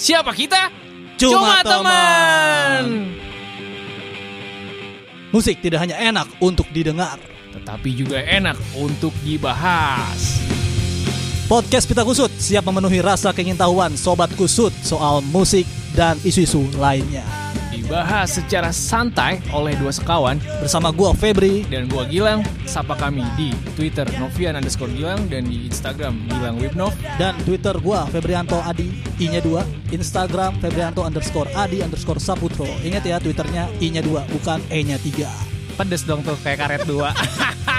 Siapa kita? Cuma teman. Musik tidak hanya enak untuk didengar. Tetapi juga enak untuk dibahas. Podcast Pita Kusut siap memenuhi rasa keingintahuan Sobat Kusut soal musik dan isu-isu lainnya. Dibahas secara santai oleh dua sekawan Bersama gua Febri dan gua Gilang. Sapa kami di Twitter Novian underscore Gilang dan di Instagram Gilang Wibnov. dan Twitter gua Febrianto Adi I-nya 2 Instagram Febrianto underscore Adi underscore Saputro Ingat ya Twitternya I-nya 2 bukan E-nya 3 Pedes dong tuh kayak karet dua.